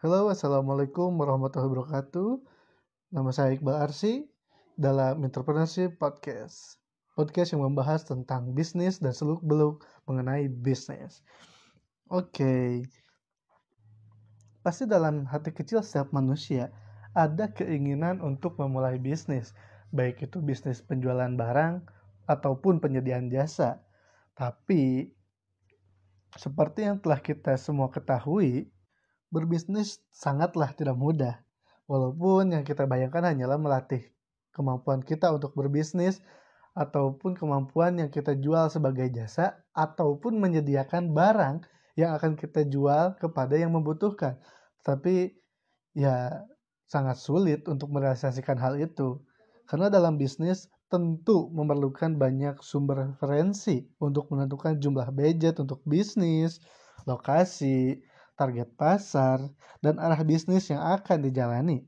Halo, Assalamualaikum warahmatullahi wabarakatuh. Nama saya Iqbal Arsi dalam Entrepreneurship Podcast. Podcast yang membahas tentang bisnis dan seluk-beluk mengenai bisnis. Oke. Pasti dalam hati kecil setiap manusia ada keinginan untuk memulai bisnis, baik itu bisnis penjualan barang ataupun penyediaan jasa. Tapi seperti yang telah kita semua ketahui, berbisnis sangatlah tidak mudah. Walaupun yang kita bayangkan hanyalah melatih kemampuan kita untuk berbisnis ataupun kemampuan yang kita jual sebagai jasa ataupun menyediakan barang yang akan kita jual kepada yang membutuhkan. Tapi ya sangat sulit untuk merealisasikan hal itu. Karena dalam bisnis tentu memerlukan banyak sumber referensi untuk menentukan jumlah budget untuk bisnis, lokasi, target pasar, dan arah bisnis yang akan dijalani.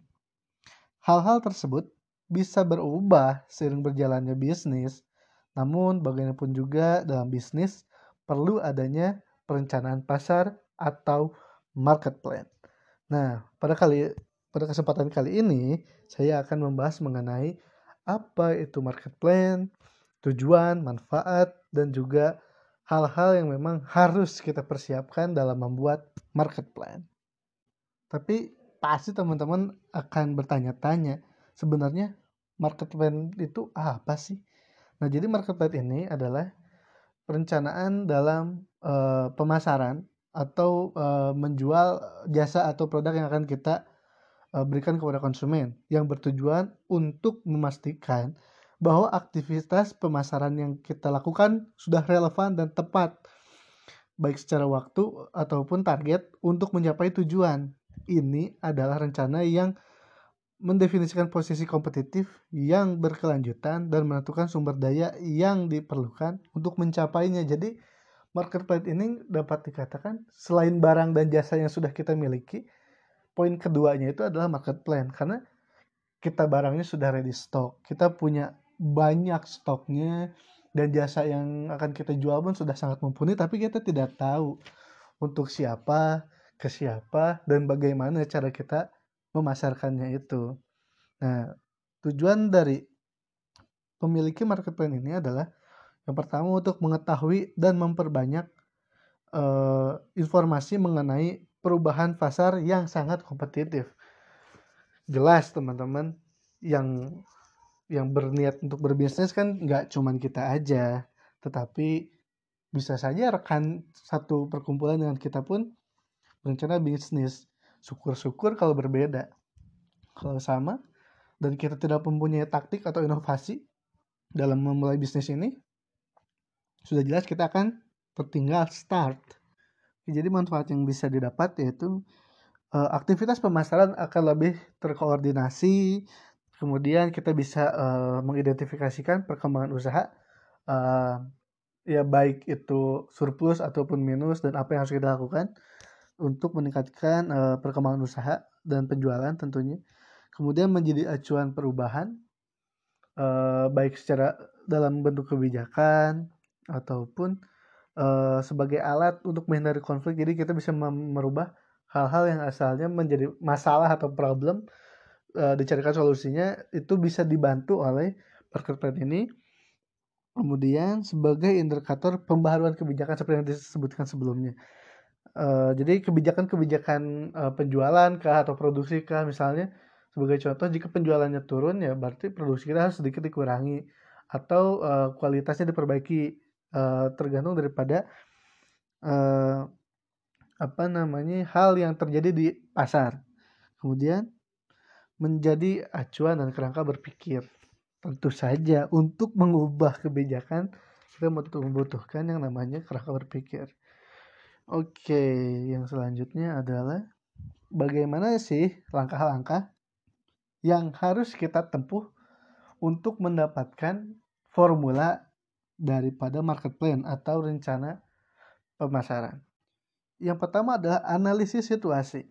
Hal-hal tersebut bisa berubah seiring berjalannya bisnis, namun bagaimanapun juga dalam bisnis perlu adanya perencanaan pasar atau market plan. Nah, pada kali pada kesempatan kali ini saya akan membahas mengenai apa itu market plan, tujuan, manfaat, dan juga hal-hal yang memang harus kita persiapkan dalam membuat market plan. Tapi pasti teman-teman akan bertanya-tanya, sebenarnya market plan itu apa sih? Nah, jadi market plan ini adalah perencanaan dalam uh, pemasaran atau uh, menjual jasa atau produk yang akan kita uh, berikan kepada konsumen yang bertujuan untuk memastikan bahwa aktivitas pemasaran yang kita lakukan sudah relevan dan tepat baik secara waktu ataupun target untuk mencapai tujuan. Ini adalah rencana yang mendefinisikan posisi kompetitif yang berkelanjutan dan menentukan sumber daya yang diperlukan untuk mencapainya. Jadi market plan ini dapat dikatakan selain barang dan jasa yang sudah kita miliki, poin keduanya itu adalah market plan karena kita barangnya sudah ready stock, kita punya banyak stoknya dan jasa yang akan kita jual pun sudah sangat mumpuni tapi kita tidak tahu untuk siapa ke siapa dan bagaimana cara kita memasarkannya itu. Nah tujuan dari memiliki market plan ini adalah yang pertama untuk mengetahui dan memperbanyak uh, informasi mengenai perubahan pasar yang sangat kompetitif. Jelas teman-teman yang yang berniat untuk berbisnis kan nggak cuman kita aja, tetapi bisa saja rekan satu perkumpulan dengan kita pun berencana bisnis. Syukur-syukur kalau berbeda. Kalau sama dan kita tidak mempunyai taktik atau inovasi dalam memulai bisnis ini, sudah jelas kita akan tertinggal start. Jadi manfaat yang bisa didapat yaitu eh, aktivitas pemasaran akan lebih terkoordinasi, kemudian kita bisa uh, mengidentifikasikan perkembangan usaha uh, ya baik itu surplus ataupun minus dan apa yang harus kita lakukan untuk meningkatkan uh, perkembangan usaha dan penjualan tentunya. Kemudian menjadi acuan perubahan uh, baik secara dalam bentuk kebijakan ataupun uh, sebagai alat untuk menghindari konflik. Jadi kita bisa merubah hal-hal yang asalnya menjadi masalah atau problem uh, dicarikan solusinya itu bisa dibantu oleh market ini. Kemudian sebagai indikator pembaharuan kebijakan seperti yang disebutkan sebelumnya. Uh, jadi kebijakan-kebijakan uh, penjualan kah atau produksi kah misalnya sebagai contoh jika penjualannya turun ya berarti produksi kita harus sedikit dikurangi atau uh, kualitasnya diperbaiki. Uh, tergantung daripada uh, apa namanya hal yang terjadi di pasar. Kemudian menjadi acuan dan kerangka berpikir. Tentu saja untuk mengubah kebijakan kita membutuhkan yang namanya kerangka berpikir. Oke, yang selanjutnya adalah bagaimana sih langkah-langkah yang harus kita tempuh untuk mendapatkan formula daripada market plan atau rencana pemasaran. Yang pertama adalah analisis situasi.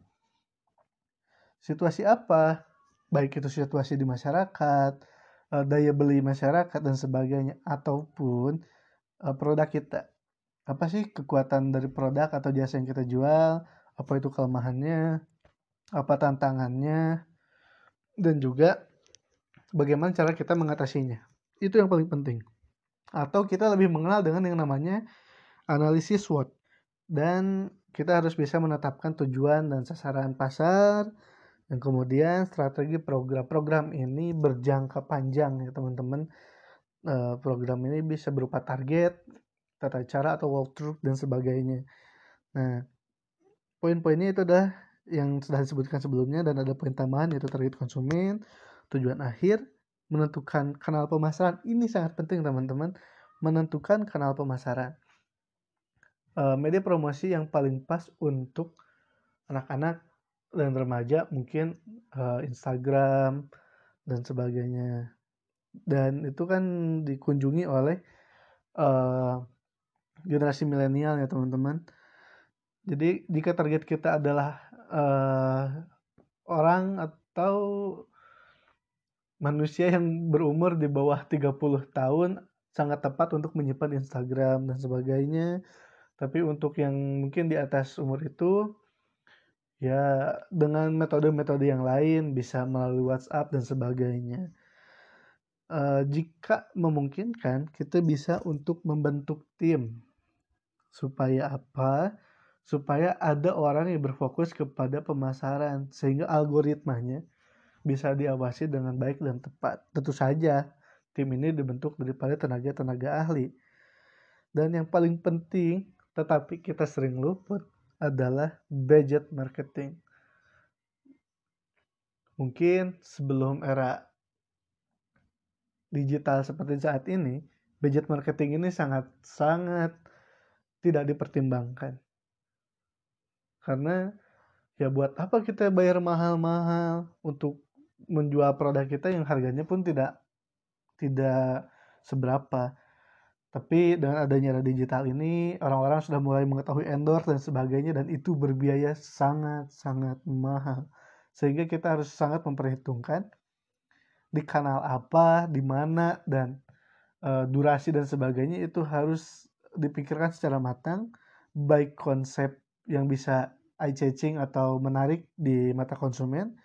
Situasi apa baik itu situasi di masyarakat, uh, daya beli masyarakat dan sebagainya ataupun uh, produk kita. Apa sih kekuatan dari produk atau jasa yang kita jual? Apa itu kelemahannya? apa tantangannya, dan juga bagaimana cara kita mengatasinya. Itu yang paling penting. Atau kita lebih mengenal dengan yang namanya analisis SWOT. Dan kita harus bisa menetapkan tujuan dan sasaran pasar, dan kemudian strategi program-program ini berjangka panjang ya teman-teman. Eh, program ini bisa berupa target, tata cara atau walkthrough dan sebagainya. Nah, poin-poinnya itu adalah yang sudah disebutkan sebelumnya dan ada poin tambahan yaitu target konsumen, tujuan akhir, menentukan kanal pemasaran. Ini sangat penting teman-teman, menentukan kanal pemasaran. Uh, media promosi yang paling pas untuk anak-anak dan remaja mungkin uh, Instagram dan sebagainya. Dan itu kan dikunjungi oleh uh, generasi milenial ya teman-teman. Jadi jika target kita adalah uh, orang atau manusia yang berumur di bawah 30 tahun sangat tepat untuk menyimpan Instagram dan sebagainya. Tapi untuk yang mungkin di atas umur itu ya dengan metode-metode yang lain bisa melalui WhatsApp dan sebagainya. Uh, jika memungkinkan kita bisa untuk membentuk tim supaya apa? Supaya ada orang yang berfokus kepada pemasaran sehingga algoritmanya bisa diawasi dengan baik dan tepat. Tentu saja tim ini dibentuk daripada tenaga-tenaga ahli. Dan yang paling penting tetapi kita sering luput adalah budget marketing. Mungkin sebelum era digital seperti saat ini, budget marketing ini sangat-sangat tidak dipertimbangkan. Karena ya buat apa kita bayar mahal-mahal untuk menjual produk kita yang harganya pun tidak tidak seberapa. Tapi dengan adanya era digital ini, orang-orang sudah mulai mengetahui endorse dan sebagainya dan itu berbiaya sangat-sangat mahal. Sehingga kita harus sangat memperhitungkan di kanal apa, di mana dan e, durasi dan sebagainya itu harus dipikirkan secara matang baik konsep yang bisa eye catching atau menarik di mata konsumen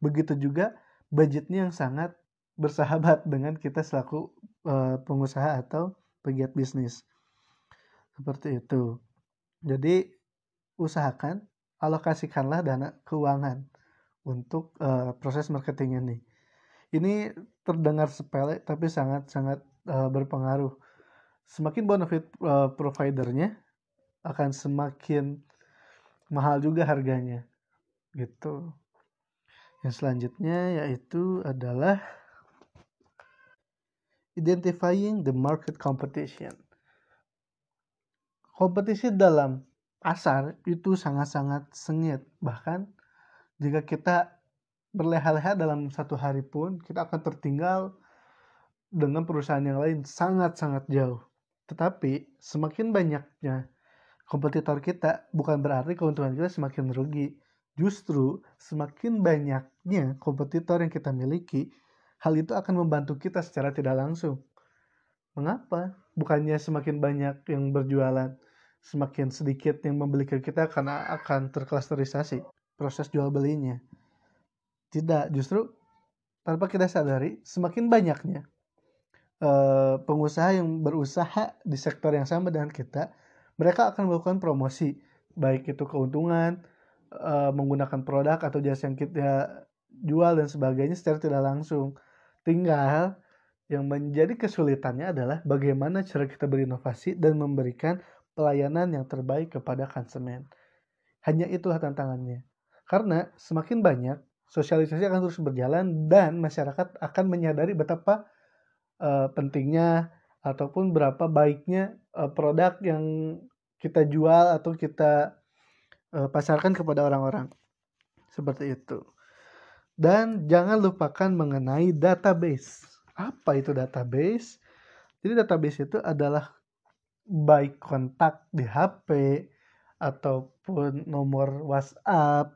begitu juga budgetnya yang sangat bersahabat dengan kita selaku uh, pengusaha atau pegiat bisnis. Seperti itu. Jadi usahakan alokasikanlah dana keuangan untuk uh, proses marketing ini. Ini terdengar sepele tapi sangat sangat uh, berpengaruh. Semakin bonafit uh, providernya akan semakin mahal juga harganya. Gitu. Yang selanjutnya yaitu adalah identifying the market competition. Kompetisi dalam pasar itu sangat-sangat sengit. Bahkan jika kita berleha-leha dalam satu hari pun kita akan tertinggal dengan perusahaan yang lain sangat-sangat jauh. Tetapi semakin banyaknya kompetitor kita bukan berarti keuntungan kita semakin merugi. Justru semakin banyaknya kompetitor yang kita miliki, hal itu akan membantu kita secara tidak langsung. Mengapa? Bukannya semakin banyak yang berjualan, semakin sedikit yang membeli ke kita karena akan terklasterisasi proses jual belinya. Tidak, justru tanpa kita sadari, semakin banyaknya uh, pengusaha yang berusaha di sektor yang sama dengan kita, mereka akan melakukan promosi baik itu keuntungan uh, menggunakan produk atau jasa yang kita jual dan sebagainya secara tidak langsung tinggal yang menjadi kesulitannya adalah bagaimana cara kita berinovasi dan memberikan pelayanan yang terbaik kepada konsumen. Hanya itulah tantangannya. Karena semakin banyak sosialisasi akan terus berjalan dan masyarakat akan menyadari betapa uh, pentingnya ataupun berapa baiknya uh, produk yang kita jual atau kita uh, pasarkan kepada orang-orang. Seperti itu. Dan jangan lupakan mengenai database. Apa itu database? Jadi database itu adalah baik kontak di HP ataupun nomor WhatsApp,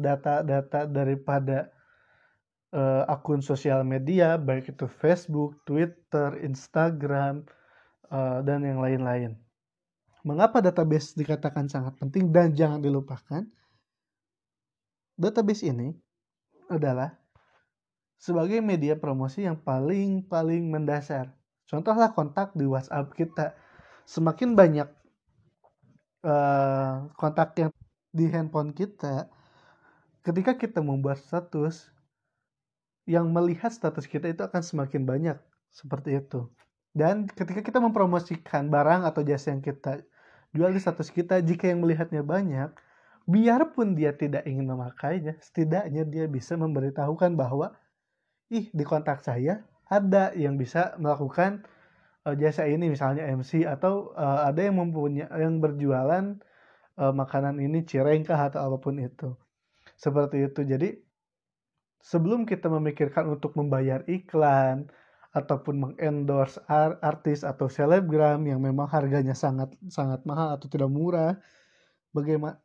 data-data daripada uh, akun sosial media baik itu Facebook, Twitter, Instagram uh, dan yang lain-lain. Mengapa database dikatakan sangat penting dan jangan dilupakan? Database ini adalah sebagai media promosi yang paling paling mendasar. Contohlah kontak di WhatsApp kita. Semakin banyak uh, kontak yang di handphone kita, ketika kita membuat status, yang melihat status kita itu akan semakin banyak seperti itu. Dan ketika kita mempromosikan barang atau jasa yang kita jual di status kita, jika yang melihatnya banyak, biarpun dia tidak ingin memakainya, setidaknya dia bisa memberitahukan bahwa, ih di kontak saya ada yang bisa melakukan uh, jasa ini, misalnya MC atau uh, ada yang mempunyai yang berjualan uh, makanan ini cirengkah atau apa pun itu, seperti itu. Jadi sebelum kita memikirkan untuk membayar iklan ataupun mengendorse artis atau selebgram yang memang harganya sangat sangat mahal atau tidak murah, bagaimana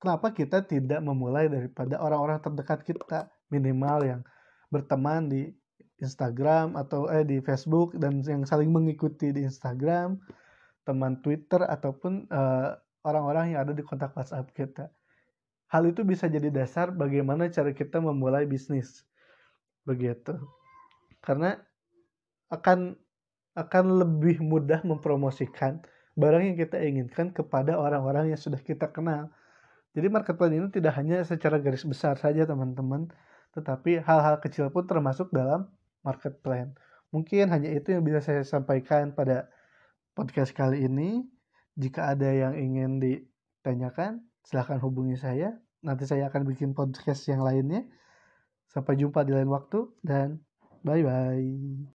kenapa kita tidak memulai daripada orang-orang terdekat kita minimal yang berteman di Instagram atau eh di Facebook dan yang saling mengikuti di Instagram, teman Twitter ataupun eh, orang-orang yang ada di kontak WhatsApp kita. Hal itu bisa jadi dasar bagaimana cara kita memulai bisnis. Begitu. Karena akan akan lebih mudah mempromosikan barang yang kita inginkan kepada orang-orang yang sudah kita kenal. Jadi marketplace ini tidak hanya secara garis besar saja teman-teman, tetapi hal-hal kecil pun termasuk dalam marketplace. Mungkin hanya itu yang bisa saya sampaikan pada podcast kali ini. Jika ada yang ingin ditanyakan, silahkan hubungi saya. Nanti saya akan bikin podcast yang lainnya. Sampai jumpa di lain waktu dan bye-bye.